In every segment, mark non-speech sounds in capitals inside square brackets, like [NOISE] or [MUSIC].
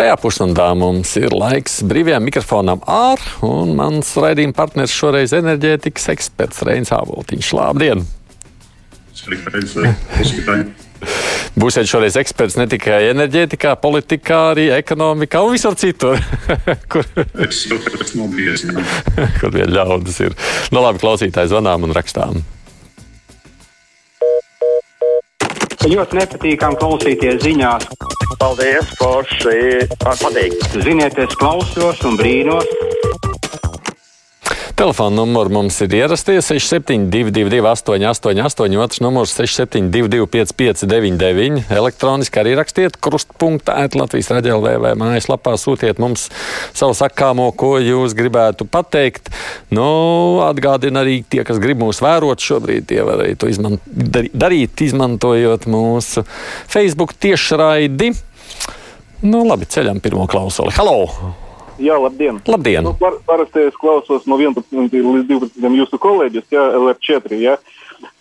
Šajā pusstundā mums ir laiks brīvajam mikrofonam ār, un mans raidījuma partners šoreiz enerģētikas eksperts Reins Āvoltiņš. Labdien! Būsiet šoreiz eksperts ne tikai enerģētikā, politikā, arī ekonomikā un visur citur. [LAUGHS] kur es jau esmu bijis. kur vien ļaudis ir. Nu labi, klausītāji zvanām un rakstām. Ļoti nepatīkami klausīties ziņās. Paldies, Forši! Patīk! Ziniet, es klausos un brīnos. Telefona numurs mums ir ierasties 6722, 888, otrs numurs 672, 559, elektroniski arī rakstiet, krustpunktā, Latvijas raidījumā vai mājaslapā sūtiet mums savu sakāmo, ko jūs gribētu pateikt. Nu, atgādina arī tie, kas grib mūs vērot šobrīd, tie var arī to izman darīt, izmantojot mūsu Facebook tiešraidi. Nu, labi, ceļam pirmo klausuli. Halo! Jā, labdien. labdien. Nu, par, parasti es klausos no 11 līdz 12 jūsu kolēģis, jā, LR4. Jā.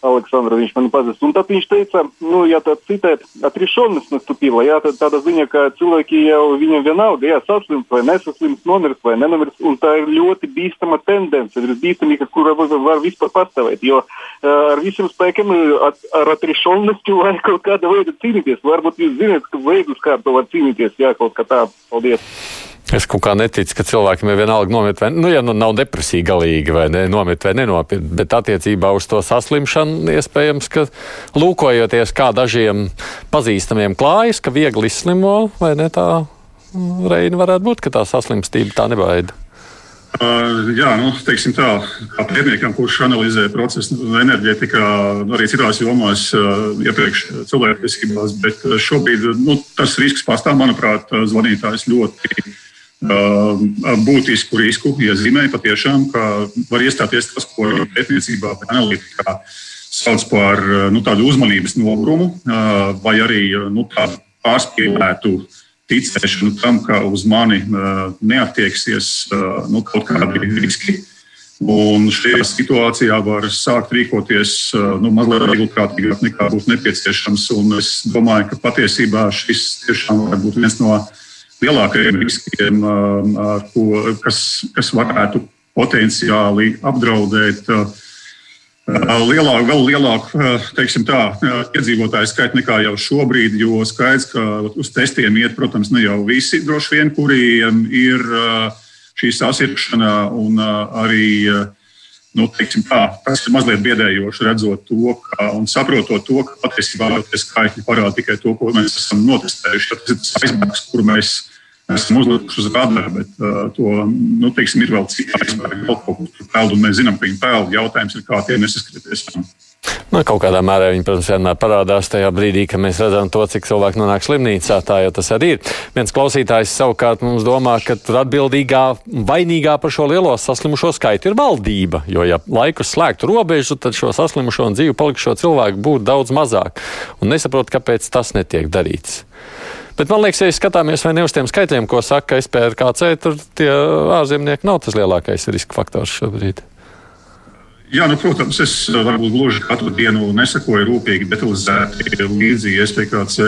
Aleksandra, viņš man pazīst. Un tad viņš teica, nu, ja tā citēt, atrišonis nastupīla, jā, tad tāda ziņa, ka cilvēki jau viņam vienalga, jā, saslims vai nesaslims, nomirs vai nenomirs, un tā ir ļoti bīstama tendence, ir bīstamība, kura var vispār pastāvēt, jo ar visiem spēkiem, at, ar atrišonistu vajag kaut kāda veida cīnīties, varbūt jūs zināt, ka veidu skārto var cīnīties, jā, kaut kā tā, paldies. Es kaut kā neticu, ka cilvēkiem ir vienalga nomirt vai nu, ja nu nav depresija galīgi vai ne, nomirt vai nenopietni, bet attiecībā uz to saslimšanu iespējams, ka lūkojoties, kā dažiem pazīstamiem klājas, ka viegli izslimo vai ne tā reina varētu būt, ka tā saslimstība tā nebaida. Uh, jā, nu, teiksim tā, kā pētniekam, kurš analizē procesu enerģētikā, arī citās jomās, uh, iepriekš cilvēktiesībās, bet šobrīd nu, tas risks pastāv, manuprāt, zvanītājs ļoti būtisku risku iezīmēja patiešām, ka var iestāties tas, ko pētniecībā analītikā sauc par nu, tādu uzmanības nogurumu vai arī nu, tādu pārspīlētu ticēšanu tam, ka uz mani neattieksies nu, kaut kādi riski. Un šajā situācijā var sākt rīkoties nu, mazliet vieglprātīgāk nekā būtu nepieciešams. Un es domāju, ka patiesībā šis tiešām var būt viens no lielākajiem riskiem, ko, kas, kas varētu potenciāli apdraudēt lielāku, vēl lielāku teiksim, tā, iedzīvotāju skaitu nekā jau šobrīd. Jo skaidrs, ka uz testiem iet, protams, ne jau visi droši vien, kuriem ir šī sasirkšana un arī. Nu, tā, tas ir mazliet biedējoši redzot to, ka, un saprotot to, ka patiesībā tie skaitļi parāda tikai to, ko mēs esam notestējuši. Tas ir tas aizbēgs, kur mēs esam uzlikuši uz radara, bet uh, to nu, teiksim, ir vēl aizbēgi, vēl kaut kur peld, un mēs zinām, ka viņi peld. Jautājums ir, kā tie nesaskaties. Nu, kaut kādā mērā viņi, protams, vienmēr parādās tajā brīdī, kad mēs redzam to, cik cilvēki nonāk slimnīcā. Tā jau tas arī ir. Viens klausītājs savukārt mums domā, ka atbildīgā, vainīgā par šo lielo saslimušo skaitu ir valdība. Jo, ja laikus slēgtu robežu, tad šo saslimušo un dzīvu palikušo cilvēku būtu daudz mazāk. Un nesaprotu, kāpēc tas netiek darīts. Bet man liekas, ja skatāmies vai ne uz tiem skaitļiem, ko saka SPRKC, tur tie ārzemnieki nav tas lielākais riska faktors šobrīd. Jā, nu, protams, es varbūt gluži katru dienu nesakoju rūpīgi, detalizēti līdzi SPKC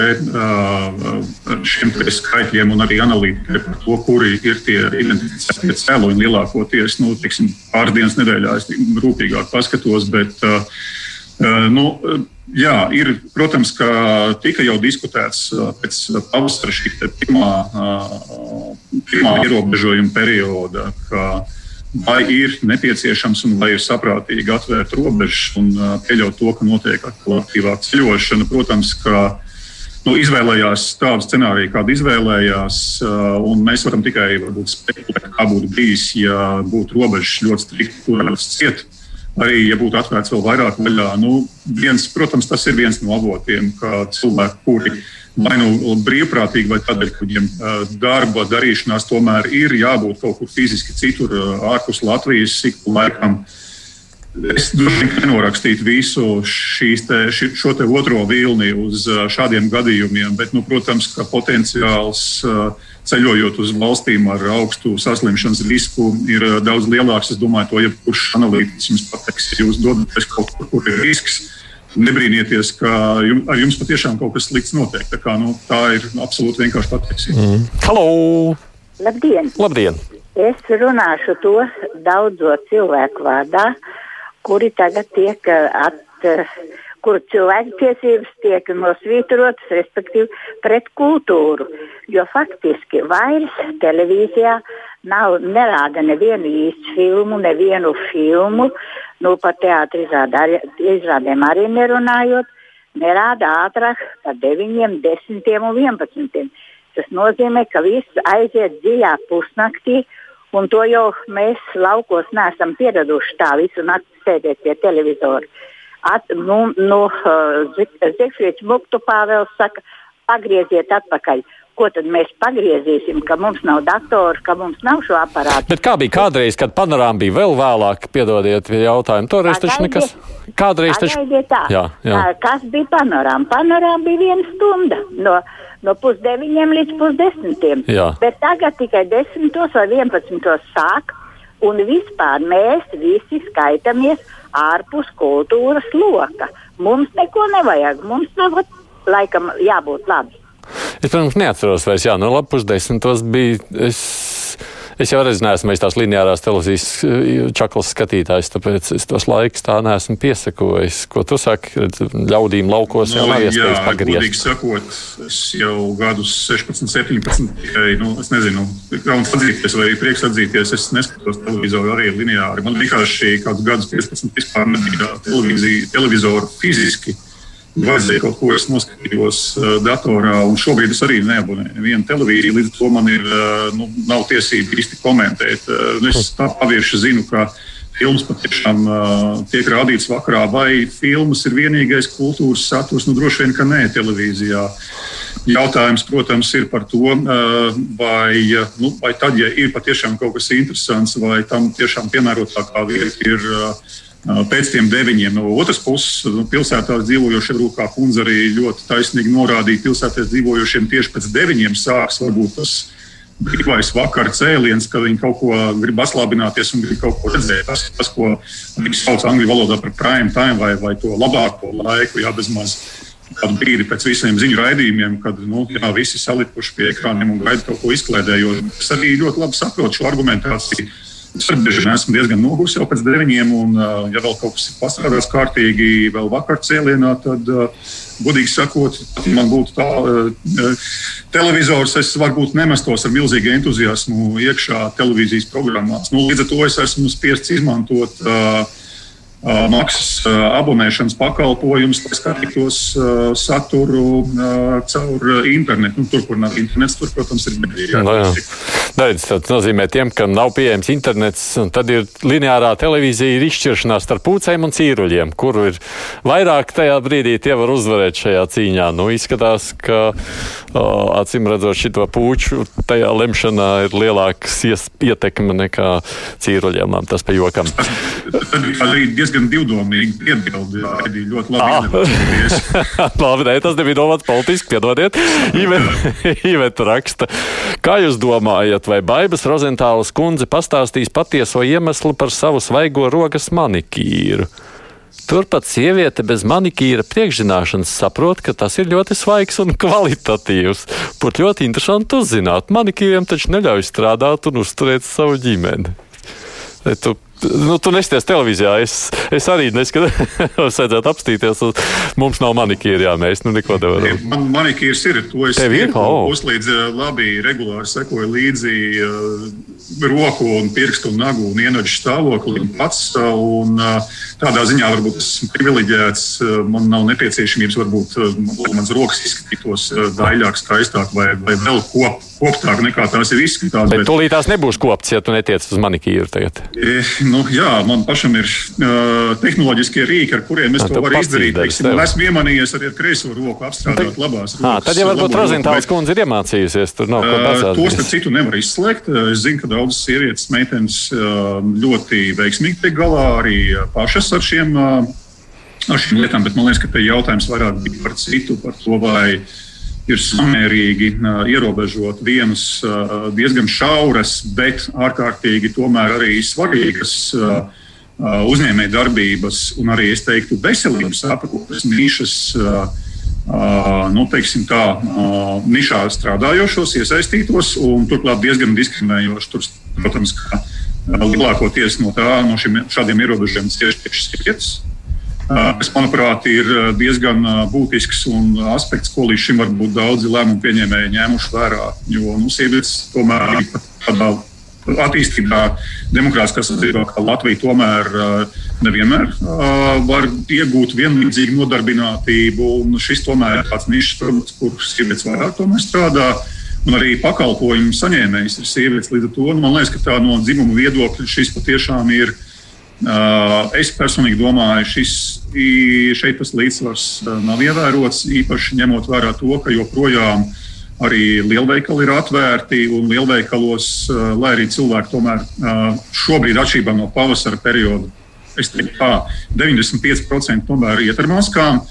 šiem skaitļiem un arī analītikai par to, kuri ir tie identificētie cēloņi lielākoties. Nu, tiksim, pāris dienas nedēļā es rūpīgāk paskatos, bet nu, Jā, ir, protams, ka tika jau diskutēts pēc pavasara šī pirmā, pirmā ierobežojuma perioda, ka vai ir nepieciešams un vai ir saprātīgi atvērt robežas un pieļaut to, ka notiek aktīvāka ceļošana. Protams, ka nu, izvēlējās tādu scenāriju, kādu izvēlējās, mēs varam tikai spekulēt, kā būtu bijis, ja būtu robežas ļoti strikti turētas ciet arī, ja būtu atvērts vēl vairāk vaļā, nu, viens, protams, tas ir viens no avotiem, ka cilvēki, kuri vai nu brīvprātīgi, vai tādēļ, ka viņiem darba darīšanās tomēr ir jābūt kaut kur fiziski citur, ārpus Latvijas, ik pa laikam. Es nenorakstītu visu te, ši, šo te otro vilni uz šādiem gadījumiem, bet, nu, protams, ka potenciāls uh, ceļojot uz valstīm ar augstu saslimšanas risku, ir daudz lielāks. Es domāju, to jebkurš analītiķis jums pateiks, ja jūs dodaties kaut kur, kur ir risks. nebrīnieties, ka jum, ar jums patiešām kaut kas slikts notiek. Tā, kā, nu, tā ir absolūti vienkārši patiesība. Mm. Halo! Labdien! Labdien! Es runāšu to daudzo cilvēku vārdā, kuri tagad tiek at, kur cilvēktiesības tiek nosvītrotas, respektīvi, pret kultūru. Jo faktiski vairs televīzijā nav nerāda nevienu īstu filmu, nevienu filmu, nu par teātri izrādēm arī nerunājot, nerāda ātrāk par 9, 10 un 11. Tas nozīmē, ka viss aiziet dziļā pusnaktī, un to jau mēs laukos neesam pieraduši tā visu nakti sēdēt pie televizora. At, nu, nu, Zifrits Muktu Pāvels saka, pagrieziet atpakaļ. Ko tad mēs pagriezīsim, ka mums nav datoru, ka mums nav šo aparātu? Bet kā bija kādreiz, kad panorāma bija vēl vēlāk, piedodiet jautājumu, toreiz taču nekas. Kādreiz taču. Tā. Jā, jā. Kas bija panorāma? Panorāma bija viena stunda. No, no pusdeviņiem līdz pusdesmitiem. Jā. Bet tagad tikai desmitos vai vienpadsmitos sāk, un vispār mēs visi skaitamies ārpus kultūras loka. Mums neko nevajag. Mums nav laikam jābūt labi. Es, protams, neatceros vairs, jā, no labi pusdesmitos bija. Es... Es jau reiz neesmu tās lineārās televīzijas eh, čaklas skatītājs, tāpēc es tos laikus tā neesmu piesakojis. Ko tu saki, ļaudīm laukos no, jau nav iespējas jā, pagriezt? Sakot, es jau gadus 16, 17, tikai, nu, es nezinu, kauns atzīties vai prieks atzīties, es neskatos televizoru arī lineāri. Man vienkārši kādus gadus 15 vispār nebija televizoru fiziski vajadzēja kaut ko, es noskatījos uh, datorā, un šobrīd es arī neabonēju nevienu televīziju, līdz ar to man ir, uh, nu, nav tiesība īsti komentēt. Uh, es tā pavieši zinu, ka filmas patiešām tiek rādīts vakarā, vai filmas ir vienīgais kultūras saturs, nu droši vien, ka nē, televīzijā. Jautājums, protams, ir par to, vai, nu, vai tad, ja ir patiešām kaut kas interesants, vai tam tiešām piemērotākā vieta ir pēc tiem deviņiem. No otras puses, nu, pilsētās dzīvojošie, kā kundze arī ļoti taisnīgi norādīja, pilsētās dzīvojošiem tieši pēc deviņiem sāks varbūt tas brīvais vakara cēliens, kad viņi kaut ko grib atslābināties un grib kaut ko redzēt. Tas, tas ko viņi sauc angļu valodā par prime time vai, vai to labāko laiku, jā, bez maz kādu brīdi pēc visiem ziņu raidījumiem, kad nu, jā, visi salikuši pie ekrāniem un gaida kaut ko izklaidējot. Es arī ļoti labi saprotu šo argumentāciju Bieži vien esmu diezgan noguris jau pēc deviņiem, un, ja vēl kaut kas ir pastrādāts kārtīgi, vēl vakar cēlienā, tad, godīgi sakot, man būtu tā, televizors, es varbūt nemestos ar milzīgu entuziasmu iekšā televīzijas programmās. Nu, līdz ar to es esmu spiests izmantot uh, maksas abonēšanas pakalpojumus, lai skatītos saturu caur internetu. Nu, tur, kur nav internets, tur, protams, ir mediji. No, Daļas, tas nozīmē tiem, kam nav pieejams internets, un tad ir lineārā televīzija ir izšķiršanās starp pūcēm un cīruļiem, kuru ir vairāk tajā brīdī tie var uzvarēt šajā cīņā. Nu, izskatās, ka acīm redzot šito pūču tajā lemšanā ir lielāks ietekme nekā cīruļiem. Tas pa jokam. Tad arī diezgan divdomīgi piebildi. Arī ļoti labi ah. [LAUGHS] labi, nē, tas nebija domāts politiski, piedodiet. [LAUGHS] Iveta raksta. Kā jūs domājat, vai Baibas Rozentālas kundze pastāstīs patieso iemeslu par savu svaigo rokas manikīru? Turpat sieviete bez manikīra priekšzināšanas saprot, ka tas ir ļoti svaigs un kvalitatīvs. Būtu ļoti interesanti uzzināt. Manikīriem taču neļauj strādāt un uzturēt savu ģimeni. Tu nu, tu nesties televīzijā. Es, es arī neskatos, [LAUGHS] vajadzētu apstīties. Mums nav manikīra, jā, mēs nu neko nevaram. Man manikīrs ir, to es ir. Oh. Uzlīdz labi, regulāri sekoju līdzi uh, roku un pirkstu un nagu un ienaģu stāvokli pats. Un, uh, tādā ziņā varbūt esmu privileģēts. Man nav nepieciešamības, varbūt mans rokas izskatītos daļāk, skaistāk vai, vai vēl kop, koptāk nekā tās ir izskatās. Bet, bet... tūlīt tās nebūs kopts, ja tu netiec uz manikīru tagad. E, nu, jā, man pašam ir uh, tehnoloģiskie rīki, ar kuriem es A, to varu izdarīt. Teiksim, esmu iemanījies arī ar kreiso roku apstrādāt tad, labās rokas. À, tad jau varbūt Rozentāls kundze ir iemācījusies. Tur nav ko pasādīt. Uh, to starp citu nevar izslēgt. Es zinu, ka daudzas sievietes, meitenes uh, ļoti veiksmīgi tiek galā arī pašas ar šiem, uh, ar šīm lietām, bet man liekas, ka te jautājums vairāk bija par citu, par to, vai ir samērīgi ierobežot vienas uh, diezgan šauras, bet ārkārtīgi tomēr arī svarīgas uh, uzņēmēju darbības un arī, es teiktu, veselības aprūpes nišas. Nu, teiksim, tā, nišā strādājošos, iesaistītos un turklāt diezgan diskriminējoši. Tur, protams, ka lielākoties no, tā, no šiem, šādiem ierobežojumiem cieši sievietes. Kas, manuprāt, ir diezgan būtisks un aspekts, ko līdz šim varbūt daudzi lēmumu pieņēmēji ņēmuši vērā. Jo nu, sievietes tomēr tādā attīstībā, demokrātiskā sabiedrībā, kā Latvija, tomēr nevienmēr var iegūt vienlīdzīgu nodarbinātību. Šis tomēr ir tāds nišs produkts, kur sievietes vairāk strādā. Un arī pakalpojumu saņēmējs ir sievietes. Līdz ar to nu, man liekas, ka tā no dzimuma viedokļa šis patiešām ir. Es personīgi domāju, šis šeit tas līdzsvars nav ievērots, īpaši ņemot vērā to, ka joprojām Arī lielveikali ir atvērti, un lielveikalos, lai arī cilvēki tomēr šobrīd, atšķirībā no pavasara perioda, es teiktu, tā 95% tomēr iet ar maskām.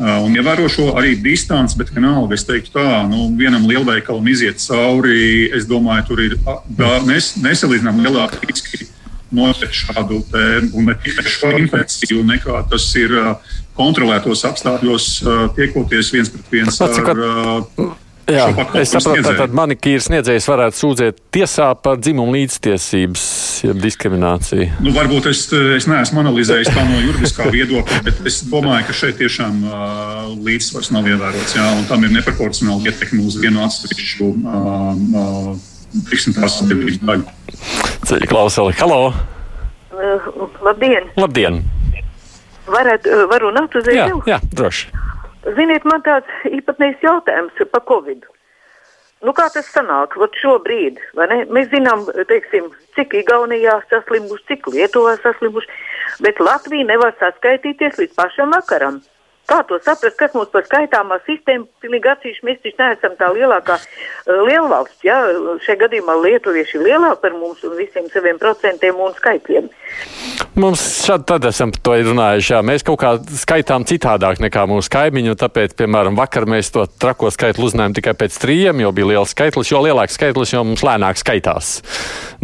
Un ievēro šo arī distanci, bet vienalga, es teiktu, tā, nu, vienam lielveikalam iziet cauri, es domāju, tur ir nes, nesalīdzinām lielāki notiek šādu te, un ne tikai šo infekciju, nekā tas ir kontrolētos apstākļos, tiekoties viens pret viens ar. Jā, es saprotu, ka tad manikīras sniedzējs varētu sūdzēt tiesā par dzimumu līdztiesības diskrimināciju. Nu, varbūt es, es neesmu analizējis tā no juridiskā [LAUGHS] viedokļa, bet es domāju, ka šeit tiešām uh, līdzsvars nav ievērots. Jā, un tam ir neproporcionāli ietekme uz vienu atsevišķu uh, uh, sabiedrības daļu. Ceļa klausuli, halo! Uh, labdien! Labdien! Varat, uh, varu runāt uz Jā, jā, droši. Ziniet, man tāds īpatnējs jautājums par Covid. Nu, kā tas sanāk, vat šobrīd, vai ne? Mēs zinām, teiksim, cik Igaunijā saslimuši, cik Lietuvā saslimuši, bet Latvija nevar saskaitīties līdz pašam vakaram. Kā to saprast, kas mums par skaitāmā sistēmu pilnīgi atsevišķi mēs taču neesam tā lielākā uh, lielvalsts, jā, šajā gadījumā lietuvieši ir lielāki par mums un visiem saviem procentiem un skaitļiem. Mums šādi tad esam par to runājuši, jā, mēs kaut kā skaitām citādāk nekā mūsu kaimiņu, tāpēc, piemēram, vakar mēs to trako skaitli uzzinājām tikai pēc trījiem, jo bija liels skaitlis, jo lielāks skaitlis, jo mums lēnāk skaitās.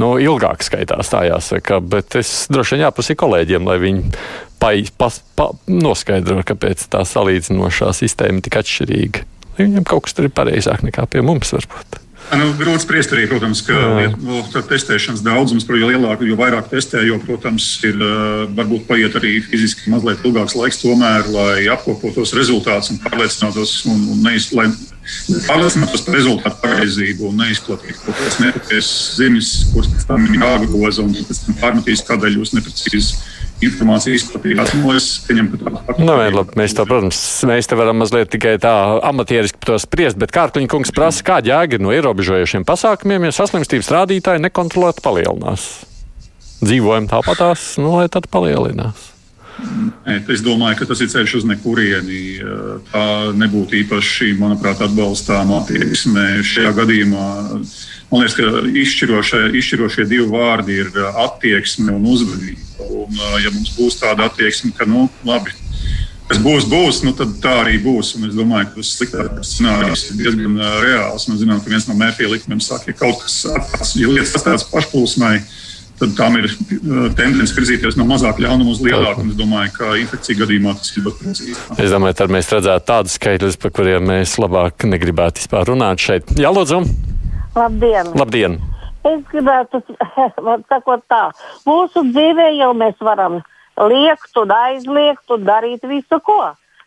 Nu, ilgāk skaitās, tā jāsaka, bet es droši vien jāprasīju kolēģiem, lai viņi pas, pa, noskaidro, kāpēc tā salīdzinošā sistēma ir tik atšķirīga. Viņam kaut kas tur ir pareizāk nekā pie mums. Varbūt. Nu, grūti spriest arī, protams, ka nu, testēšanas daudzums, jo lielāku, jo vairāk testē, jo, protams, ir varbūt paiet arī fiziski mazliet ilgāks laiks, tomēr, lai apkopotos rezultātus un pārliecinātos, un, un neiz, lai pārliecinātos par rezultātu pareizību un neizplatītu kaut kādas nepatiesas ziņas, kuras pēc tam ir jāgroza un pēc tam pārmetīs, kādēļ jūs neprecīzi informācija izplatījās. Nu, es pieņemu, ka tā ir. Nu, labi, mēs to, protams, mēs te varam mazliet tikai tā amatieriski par to spriest, bet Kārkliņa kungs prasa, kāda jēga no ierobežojošiem pasākumiem, ja saslimstības rādītāji nekontrolēti palielinās. Dzīvojam tāpatās, nu, lai tad palielinās. Es domāju, ka tas ir ceļš uz nekurieni. Tā nebūtu īpaši, manuprāt, atbalstāma attieksme šajā gadījumā. Man liekas, ka izšķirošie divi vārdi ir attieksme un uzvedība. Un, ja mums būs tāda attieksme, ka, nu, labi, kas būs, būs, nu, tad tā arī būs. Un es domāju, ka tas sliktākais scenārijs ir diezgan reāls. Mēs zinām, ka viens no mērķiem likumiem saka, ja kaut kas tāds, ja lietas atstātas pašplūsmai, tad tam ir tendence virzīties no mazāk ļaunuma uz lielāku. Es domāju, ka infekcija gadījumā tas ir ļoti precīzi. Es domāju, tad mēs redzētu tādus skaitļus, par kuriem mēs labāk negribētu vispār runāt šeit. Jā, lūdzu! Labdien! Labdien. Es gribētu [LAUGHS] sakot tā, mūsu dzīvē jau mēs varam liekt un aizliegt un darīt visu ko,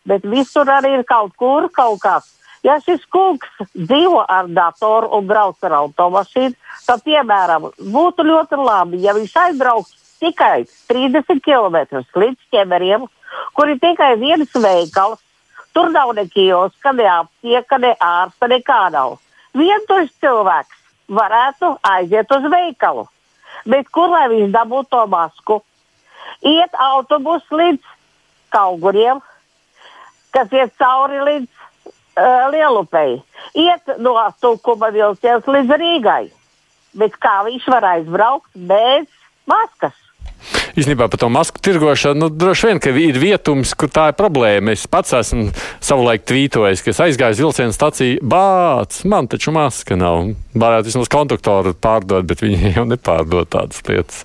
bet visur arī ir kaut kur kaut kas. Ja šis kungs dzīvo ar datoru un brauc ar automašīnu, tad, piemēram, būtu ļoti labi, ja viņš aizbrauktu tikai 30 km līdz ķemeriem, kur ir tikai viens veikals. Tur nav ne kioska, ne aptieka, ne ārsta, nekā nav vientuļš cilvēks varētu aiziet uz veikalu. Bet kur lai viņš dabūtu to masku? Iet autobusu līdz kauguriem, kas iet cauri līdz uh, Lielupei. Iet no Tukuma vilciens līdz Rīgai. Bet kā viņš var aizbraukt bez maskas? Īstenībā par to masku tirgošanu, nu, droši vien, ka ir vietums, kur tā ir problēma. Es pats esmu savulaik tvītojis, ka es aizgāju uz vilcienu staciju, bāc, man taču maska nav. Varētu vismaz kontraktoru pārdot, bet viņi jau nepārdod tādas lietas.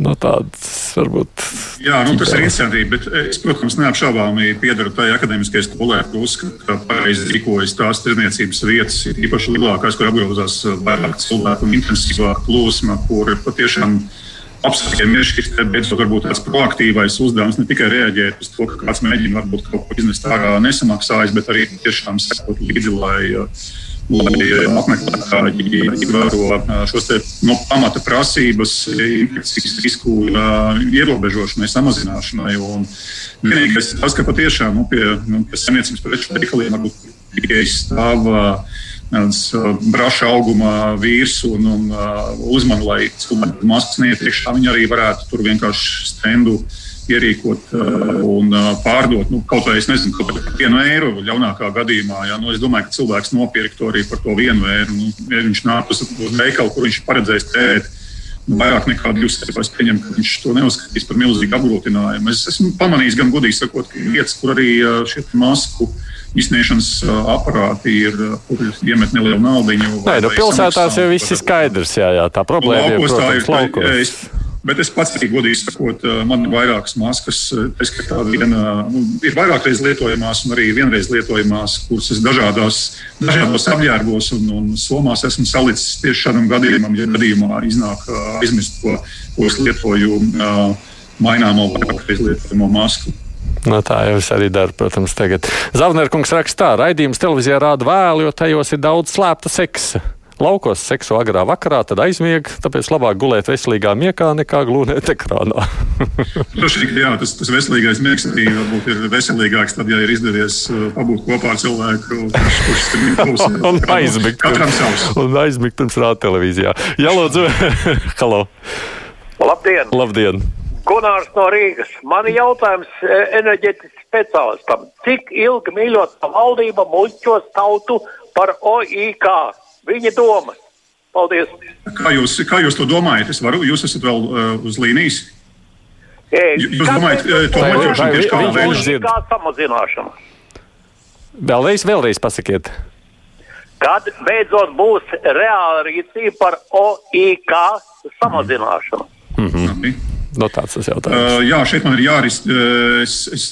no tādas varbūt. Jā, nu, tas ir interesanti, bet es, protams, neapšaubāmi piedaru tai akadēmiskajai skolai, ka uzskata, ka pareizi rīkojas tās tirdzniecības vietas, ir īpaši lielākās, kur apgrozās vairāk cilvēku un intensīvāka plūsma, kur patiešām apstākļiem ir šis beidzot varbūt tāds proaktīvais uzdevums ne tikai reaģēt uz to, ka kāds mēģina varbūt kaut ko iznest ārā nesamaksājis, bet arī tiešām sekot līdzi, lai uh, lai apmeklētāji ievēro šos te, no pamata prasības infekcijas risku ierobežošanai, samazināšanai. Un vienīgais tas, ka patiešām nu, pie, nu, pie saimniecības preču veikaliem varbūt tikai stāv braša auguma vīrs un, un uzmanīgi, lai cilvēki maskas neiet iekšā, viņi arī varētu tur vienkārši stendu ierīkot uh, un uh, pārdot nu, kaut vai es nezinu, kaut par vienu eiro ļaunākā gadījumā. Ja? Nu, es domāju, ka cilvēks nopirktu arī par to vienu eiro. Nu, ja viņš nāk uz, veikalu, kur viņš paredzējis tērēt. Nu, vairāk nekā 200 eiro. Es pieņemu, ka viņš to neuzskatīs par milzīgu apgrūtinājumu. Es esmu pamanījis, gan godīgi sakot, ka vietas, kur arī uh, šie masku izsniegšanas aparāti ir, kur ir iemet nelielu naudu. Nē, nu, pilsētās jau viss ir skaidrs. Jā, jā, tā problēma nu, ir. Protams, laukos. Es, Bet es pats arī godīgi sakot, man ir vairākas maskas. Es kā tāda viena, nu, ir vairāk reizes lietojamās, un arī vienreiz lietojamās, kuras es dažādās, dažādos apģērbos un, un somās esmu salicis tieši šādam gadījumam, ja gadījumā iznāk aizmirst, ko, ko es lietoju maināmo vairāk reizes lietojamo masku. No tā jau es arī daru, protams, tagad. Zavnerkungs raksta tā, raidījums televīzijā rāda vēlu, jo tajos ir daudz slēpta seksa laukos seksu agrā vakarā, tad aizmieg. Tāpēc labāk gulēt veselīgā miekā nekā glūnēt ekrānā. [LAUGHS] Protams, jā, tas, tas veselīgais miegs arī varbūt ir veselīgāks, tad, ja ir izdevies uh, pabūt kopā ar cilvēku, kurš, kurš ir klausījies. un aizmigt. Katram savs. Un aizmigt pirms rāda televīzijā. Jā, lūdzu. [LAUGHS] Halo. Labdien! Labdien! Gunārs no Rīgas. Man ir jautājums e, enerģetikas speciālistam. Cik ilgi mīļotā valdība muļķos tautu par OIK? viņa domas. Paldies! Kā jūs, kā jūs to domājat? Es varu, jūs esat vēl uh, uz līnijas. Ei, jūs domājat, uh, to noķeršanu tieši kādā veidā? Kā samazināšana? Vēlreiz, vēlreiz pasakiet. Kad beidzot būs reāla rīcība par OIK samazināšanu? Mm -hmm. No tāds tas jautājums. Uh, jā, šeit man ir jāris. Uh, es, es,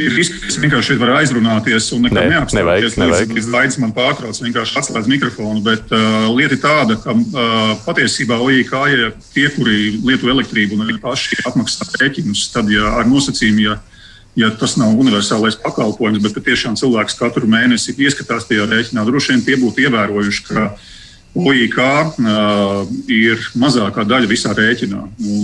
ir risks, ka es vienkārši šeit varu aizrunāties un nekad ne, neapstāties. Līdz Laits man pārtrauc, vienkārši atslēdz mikrofonu. Bet uh, lieta ir tāda, ka uh, patiesībā OIK ja tie, kuri lieto elektrību un arī paši apmaksā rēķinus, tad ja ar nosacījumu, ja, ja tas nav universālais pakalpojums, bet tiešām cilvēks katru mēnesi ieskatās tajā rēķinā, droši vien tie būtu ievērojuši, ka OIK uh, ir mazākā daļa visā rēķinā.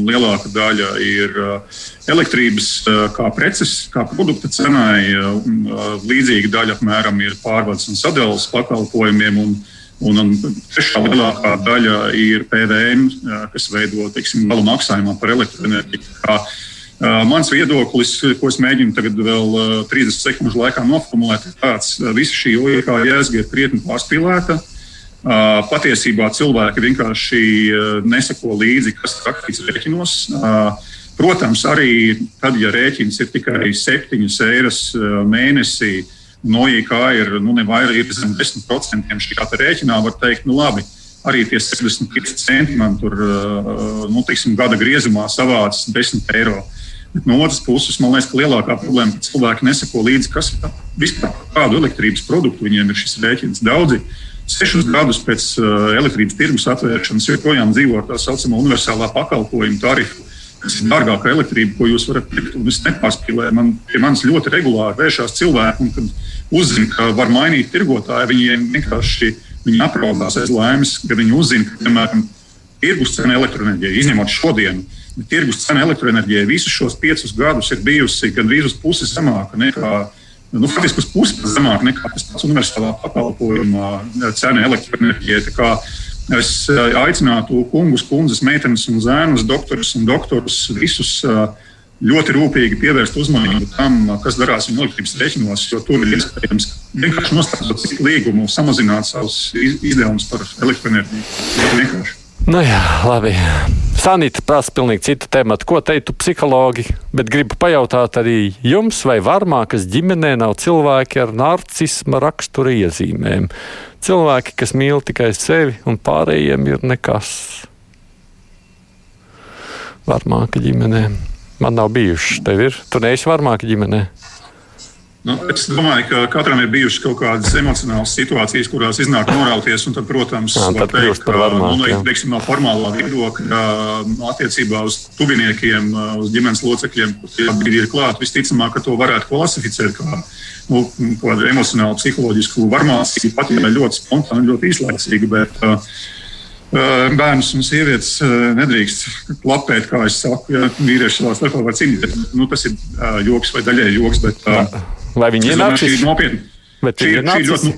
Lielākā daļa ir uh, elektrības uh, kā preces, kā produkta cenai. Uh, līdzīga daļa apmēram ir pārvades un sadales pakalpojumiem. Un, un, un trešā lielākā daļa ir PVN, uh, kas veido teiksim, gala maksājumā par elektroenerģiju. Uh, mans viedoklis, ko es mēģinu tagad vēl uh, 30 sekundžu laikā noformulēt, ir tāds, ka visa šī OIK jēga ir krietni pārspīlēta. Patiesībā cilvēki vienkārši neseko līdzi, kas ir rakstīts rēķinos. Protams, arī tad, ja rēķins ir tikai 7 eiras mēnesī, NOIK ir nu, ne vairāk ir zem 10% šī rēķinā, var teikt, nu labi, arī tie 65 centi man tur nu, teiksim, gada griezumā savāc 10 eiro. Bet no otras puses, man liekas, ka lielākā problēma ir, ka cilvēki neseko līdzi, kas ir vispār kādu elektrības produktu viņiem ir šis rēķins. Daudzi Sešus gadus pēc uh, elektrības tirgus atvēršanas joprojām dzīvo ar tā saucamo universālā pakalpojumu tarifu. Tas ir dārgākā elektrība, ko jūs varat pirkt. Es nepārspīlēju, man pie manis ļoti regulāri vēršās cilvēki, un kad uzzina, ka var mainīt tirgotāju, viņiem vienkārši viņi apraudās aiz laimes, ka viņi uzzina, ka, piemēram, tirgus cena elektroenerģijai, izņemot šodienu, bet tirgus cena elektroenerģijai visus šos piecus gadus ir bijusi gandrīz uz pusi zemāka nekā nu, faktiski uz pusi zemāk nekā tas pats universālā pakalpojuma cena elektroenerģijai. Es eh, aicinātu kungus, kundzes, meitenes un zēnus, doktorus un doktorus visus eh, ļoti rūpīgi pievērst uzmanību tam, kas darās viņu elektrības rēķinos, jo tur ir iespējams vienkārši citu līgumu, samazināt savus izdevumus par elektroenerģiju. Vienkārši. Nu jā, labi. Sanita prasa pilnīgi citu tematu. Ko teiktu psihologi? Bet gribu pajautāt arī jums, vai varmākas ģimenē nav cilvēki ar narcisma rakstura iezīmēm. Cilvēki, kas mīl tikai sevi un pārējiem ir nekas. Varmāka ģimenē. Man nav bijuši. Tev ir? Tu neesi varmāka ģimenē. Nu, es domāju, ka katram ir bijušas kaut kādas emocionālas situācijas, kurās iznāk norauties. Tad, protams, Jā, tad teikt, varmāku, nu, teiksim, no formālā viedokļa attiecībā uz tuviniekiem, uz ģimenes locekļiem, kuriem ir klāt, visticamāk, ka to varētu klasificēt kā nu, emocionālu, psiholoģisku varmācību, pat ja ļoti spontānu, ļoti īslaicīgu. Bet, uh, Bērnus un sievietes uh, nedrīkst klapēt, kā es saku, ja vīrieši savā starpā var cīnīties. Nu, tas ir uh, joks vai daļēji joks, bet uh, Vai viņi ir narcisi? ir. Bet Šī, ir šī ļoti, narcisi?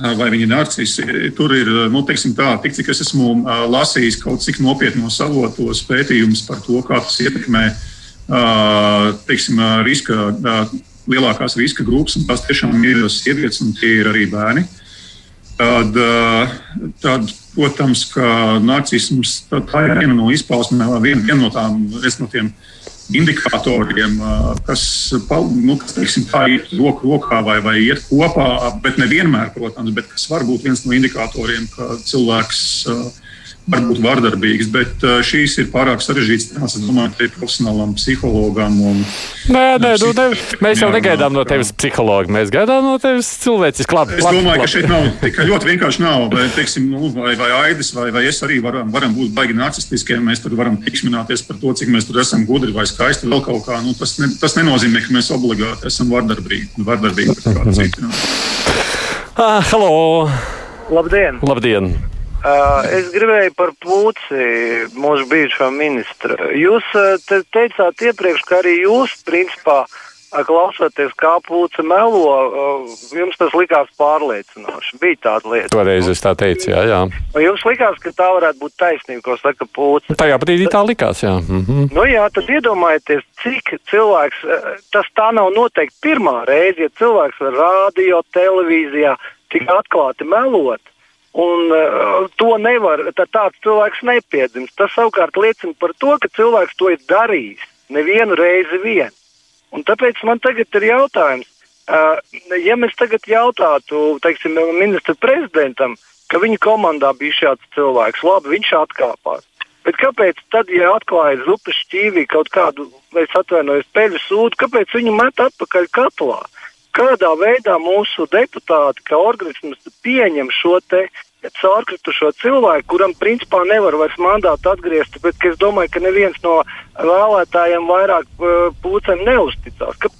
nu, vai viņi ir narcisi? Tur ir, nu, teiksim tā, tik cik es esmu uh, lasījis kaut cik nopietnos avotos pētījumus par to, kā tas ietekmē uh, teiksim, uh, riska, uh, lielākās riska grupas, un tās tiešām ir sievietes un tie ir arī bērni. Tad, uh, tad protams, ka narcisms tā, ir viena no izpausmēm, viena, viena no tām es no tiem indikatoriem, kas, nu, kas teiksim, tā iet roku rokā vai, vai iet kopā, bet nevienmēr, protams, bet kas var būt viens no indikatoriem, ka cilvēks uh, var būt vardarbīgs. Bet uh, šīs ir pārāk sarežģītas tēmas, es domāju, ka profesionālam psihologam un Nē, nē, nu, ne, mēs jau negaidām no tevis psihologu. Mēs gaidām no tevis cilvēcisku labi. Es domāju, ka šeit nav tikai ļoti vienkārši nav. Bet, teiksim, nu, vai, vai Aidis, vai, vai es arī varam, varam būt baigi narcistiskie. Mēs tur varam tikšmināties par to, cik mēs tur esam gudri vai skaisti. Vēl kaut kā. Nu, tas, ne, tas nenozīmē, ka mēs obligāti esam vardarbīgi. vardarbīgi [LAUGHS] citu, jā. Ah, halo! Labdien! Labdien! Uh, es gribēju par Pūci, mūsu bijušo ministru. Jūs uh, te teicāt iepriekš, ka arī jūs, principā, uh, klausoties, kā Pūce melo, jums tas likās pārliecinoši. Bija tāda lieta. Toreiz es tā teicu, jā, jā. Jums likās, ka tā varētu būt taisnība, ko saka Pūce? Tajā brīdī tā likās, jā. Mhm. Nu jā, tad iedomājieties, cik cilvēks, eh, tas tā nav noteikti pirmā reize, ja cilvēks var rādio, televīzijā tik atklāti melot. Un uh, to nevar, tad tāds cilvēks nepiedzims. Tas savukārt liecina par to, ka cilvēks to ir darījis nevienu reizi vien. Un tāpēc man tagad ir jautājums, uh, ja mēs tagad jautātu, teiksim, ministra prezidentam, ka viņa komandā bija šāds cilvēks, labi, viņš atkāpās. Bet kāpēc tad, ja atklāja zupas šķīvī kaut kādu, vai atvainojos, peļu sūdu, kāpēc viņu met atpakaļ katlā? Kādā veidā mūsu deputāti, kā organisms, pieņem šo te caurkritušo cilvēku, kuram principā nevar vairs mandātu atgriezt, bet es domāju, ka neviens no vēlētājiem vairāk uh, pūcēm neusticās. Ka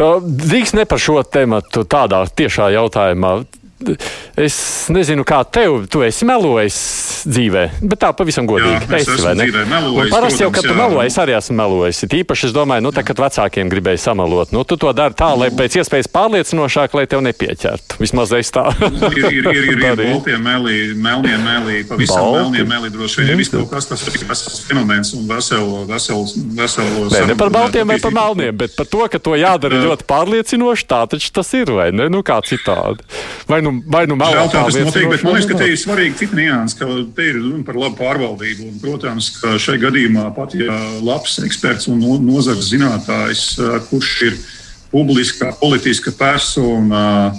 Drīkst ne par šo tematu tādā tiešā jautājumā. Es nezinu, kā tev, tu esi melojis dzīvē, bet tā pavisam godīgi. Jā, es esi, vai ne? melojis, Parasti jau, kad tu jā. meloji, es arī esmu melojis. Ir Īpaši es domāju, nu, tā, kad vecākiem gribēja samalot. Nu, tu to dari tā, lai pēc iespējas pārliecinošāk, lai tev nepieķertu. Vismaz es tā. ir, ir, ir, ir, ir [LAUGHS] baltie meli, melnie meli, pavisam Balti? melnie meli. Droši vien viss kaut kas, tas ir vesels fenomens un veselu, vesels, veselu Nē, ne par baltiem vai par melniem, bet par to, ka to jādara ļoti pārliecinoši. Tā taču tas ir, vai ne? Nu, kā citādi. Vai nu, vai nu melnā Žēl, tā tas notiek, bet man liekas, ka te ir svarīgi cita nianses, ka te ir runa par labu pārvaldību. Un, protams, ka šai gadījumā pat ja labs eksperts un no- nozares zinātājs, eh, kurš ir publiska, politiska persona,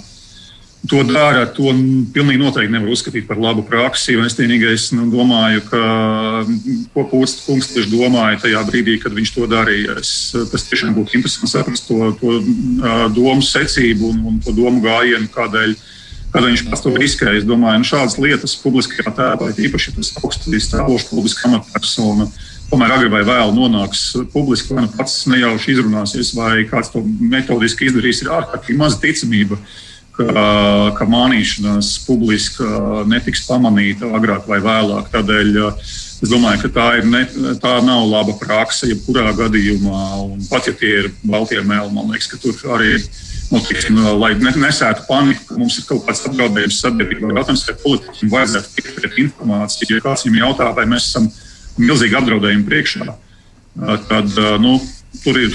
to dara, to pilnīgi noteikti nevar uzskatīt par labu praksi. Es vienīgais nu, domāju, ka mm, ko Pūcis kungs tieši domāja tajā brīdī, kad viņš to darīja. Es, tas tiešām būtu interesanti saprast to, to uh, domu secību un, un to domu gājienu, kādēļ. Kad viņš pats to riskēja, es domāju, ka šādas lietas publiskajā tēlā, īpaši tas augsts stāvošs publiskā amatpersona, tomēr agri vai vēl nonāks publiski, vai nu pats nejauši izrunāsies, vai kāds to metodiski izdarīs, ir ārkārtīgi maza ticamība ka, ka mānīšanās publiski netiks pamanīta agrāk vai vēlāk. Tādēļ es domāju, ka tā, ne, tā nav laba praksa jebkurā gadījumā. Un pat ja tie ir baltie mēli, man liekas, ka tur arī ir. Nu, tiksim, lai ne- nesētu paniku, mums ir kaut kāds apdraudējums sabiedrībā. Jautājums, vai politiķiem vajadzētu tikt pret informāciju. Ja kāds viņam jautā, vai mēs esam milzīgi apdraudējumi priekšā, tad nu, tur ir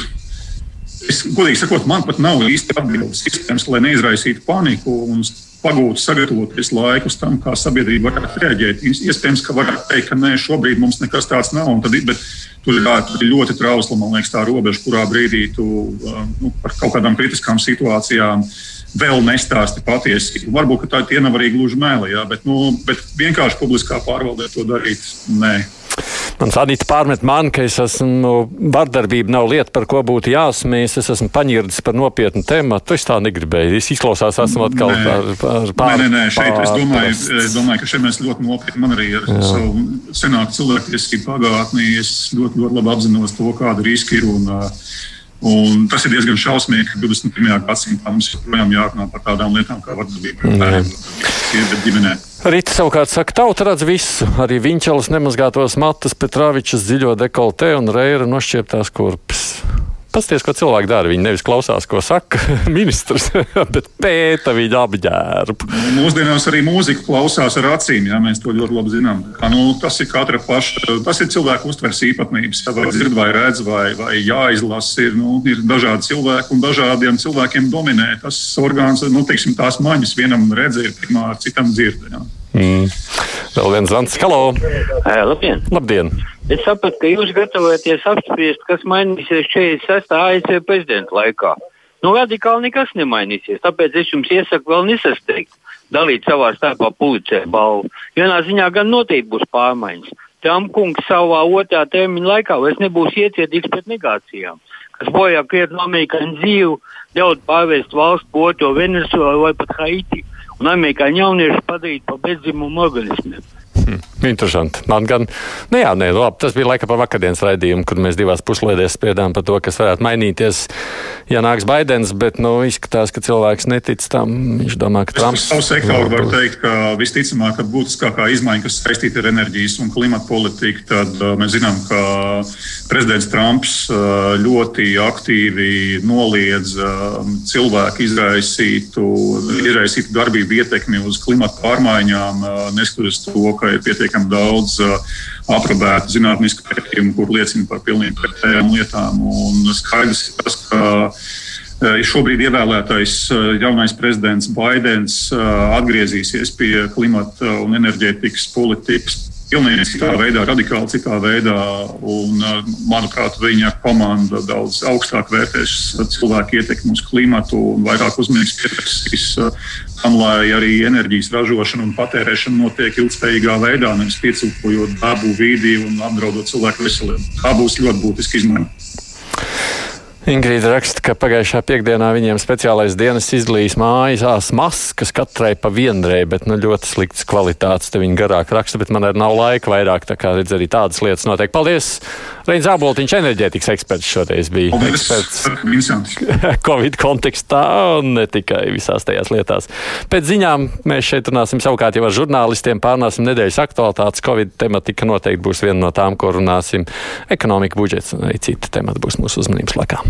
Es, godīgi sakot, man pat nav īsti atbildes. Iespējams, lai neizraisītu paniku un pagūtu sagatavoties laikus tam, kā sabiedrība varētu reaģēt. Iespējams, ka varētu teikt, ka nē, šobrīd mums nekas tāds nav. Tad, bet tur ir, ļoti trausla, man liekas, tā robeža, kurā brīdī tu uh, nu, par kaut kādām kritiskām situācijām vēl nestāsti patiesību. Varbūt tā tie nav arī gluži mēlī, jā, bet, nu, bet vienkārši publiskā pārvaldē to darīt. Nē. Man Sanita pārmet man, ka es esmu, vardarbība nav lieta, par ko būtu jāsmējas. Es esmu paņirdis par nopietnu tēmatu. Es tā negribēju. Es izklausās, esmu atkal Nē. par, par pār, Nē, nē, nē, šeit es domāju, es domāju, ka šeit mēs ļoti nopietni, man arī ar Jā. savu senāku cilvēktiesību pagātni, es ļoti, ļoti labi apzinos to, kāda riska ir. Un, uh, un tas ir diezgan šausmīgi, ka 21. gadsimtā mums joprojām jārunā par tādām lietām kā vardarbība bērniem, sievietes ģimenē. Rīta savukārt saka, tauta redz visu. Arī viņķelis nemazgātos matus, Petrāvičs dziļo dekoltē un reira nošķieptās kurpes. Pasties, ko cilvēki dara. Viņi nevis klausās, ko saka [LAUGHS] ministrs, [LAUGHS] bet pēta viņa apģērbu. Mūsdienās arī mūzika klausās ar acīm, jā, mēs to ļoti labi zinām. Kā, nu, tas ir katra paša, tas ir cilvēku uztveres īpatnības. Vai dzird, vai redz, vai, vai jāizlasa. Ir, nu, ir dažādi cilvēki, un dažādiem cilvēkiem dominē tas orgāns, nu, teiksim, tās maņas. Vienam redzēt, primāri, citam dzird. Jā. Mm. Vēl viens zvans. Halo! Labdien! Labdien! Es sapratu, ka jūs gatavojaties apspriest, kas mainīsies 46. ASV prezidenta laikā. Nu, radikāli nekas nemainīsies, tāpēc es jums iesaku vēl nesasteigt, dalīt savā starpā pulicē balvu. Vienā ziņā gan noteikti būs pārmaiņas. Trump kungs savā otrā termiņa laikā vairs nebūs iecietīgs pret negācijām, kas bojā krietni amerikāņu dzīvi, ļaut pārvērst valsts po otro Venezuelu vai pat Haiti, un amerikāņu jauniešu padarīt par bezdzimumu organismiem. Hmm, interesanti. Man gan, nu jā, nē, labi, tas bija laika par vakardienas raidījumu, kur mēs divās puslaidēs spriedām par to, kas varētu mainīties, ja nāks Baidens, bet, nu, izskatās, ka cilvēks netic tam. Viņš domā, ka Trumps. Savu sektoru var teikt, ka visticamāk, ka būtiskākā izmaiņa, kas saistīta ar enerģijas un klimatu politiku, tad uh, mēs zinām, ka prezidents Trumps uh, ļoti aktīvi noliedz uh, cilvēku izraisītu, izraisītu darbību ietekmi uz klimatu pārmaiņām, uh, neskatoties to, ka ir pietiekami daudz uh, aprobētu zinātnisku pētījumu, kur liecina par pilnīgi pretējām lietām. Un skaidrs ir tas, ka uh, šobrīd ievēlētais uh, jaunais prezidents Baidens atgriezīsies pie klimata un enerģētikas politikas. Pilnīgi citā veidā, radikāli citā veidā, un, uh, manuprāt, viņa komanda daudz augstāk vērtēs cilvēku ietekmi uz klimatu un vairāk uzmanības pievērsīs uh, tam, lai arī enerģijas ražošana un patērēšana notiek ilgspējīgā veidā, nevis piecilpojot dabu, vidi un apdraudot cilvēku veselību. Tā būs ļoti būtiska izmaiņa. Ingrīda raksta, ka pagājušā piekdienā viņiem speciālais dienas izdalījis mājās maskas katrai pa vienrei, bet nu, ļoti sliktas kvalitātes. Te viņi garāk raksta, bet man arī nav laika vairāk. Tā kā redz, arī tādas lietas notiek. Paldies! Reinis Zāboltiņš, enerģētikas eksperts šoreiz bija. Paldies, eksperts [LAUGHS] Covid kontekstā un ne tikai visās tajās lietās. Pēc ziņām mēs šeit runāsim savukārt jau ar žurnālistiem, pārnāsim nedēļas aktualitātes. Covid tematika noteikti būs viena no tām, ko runāsim. Ekonomika, budžets un arī citi temati būs mūsu uzmanības lakā.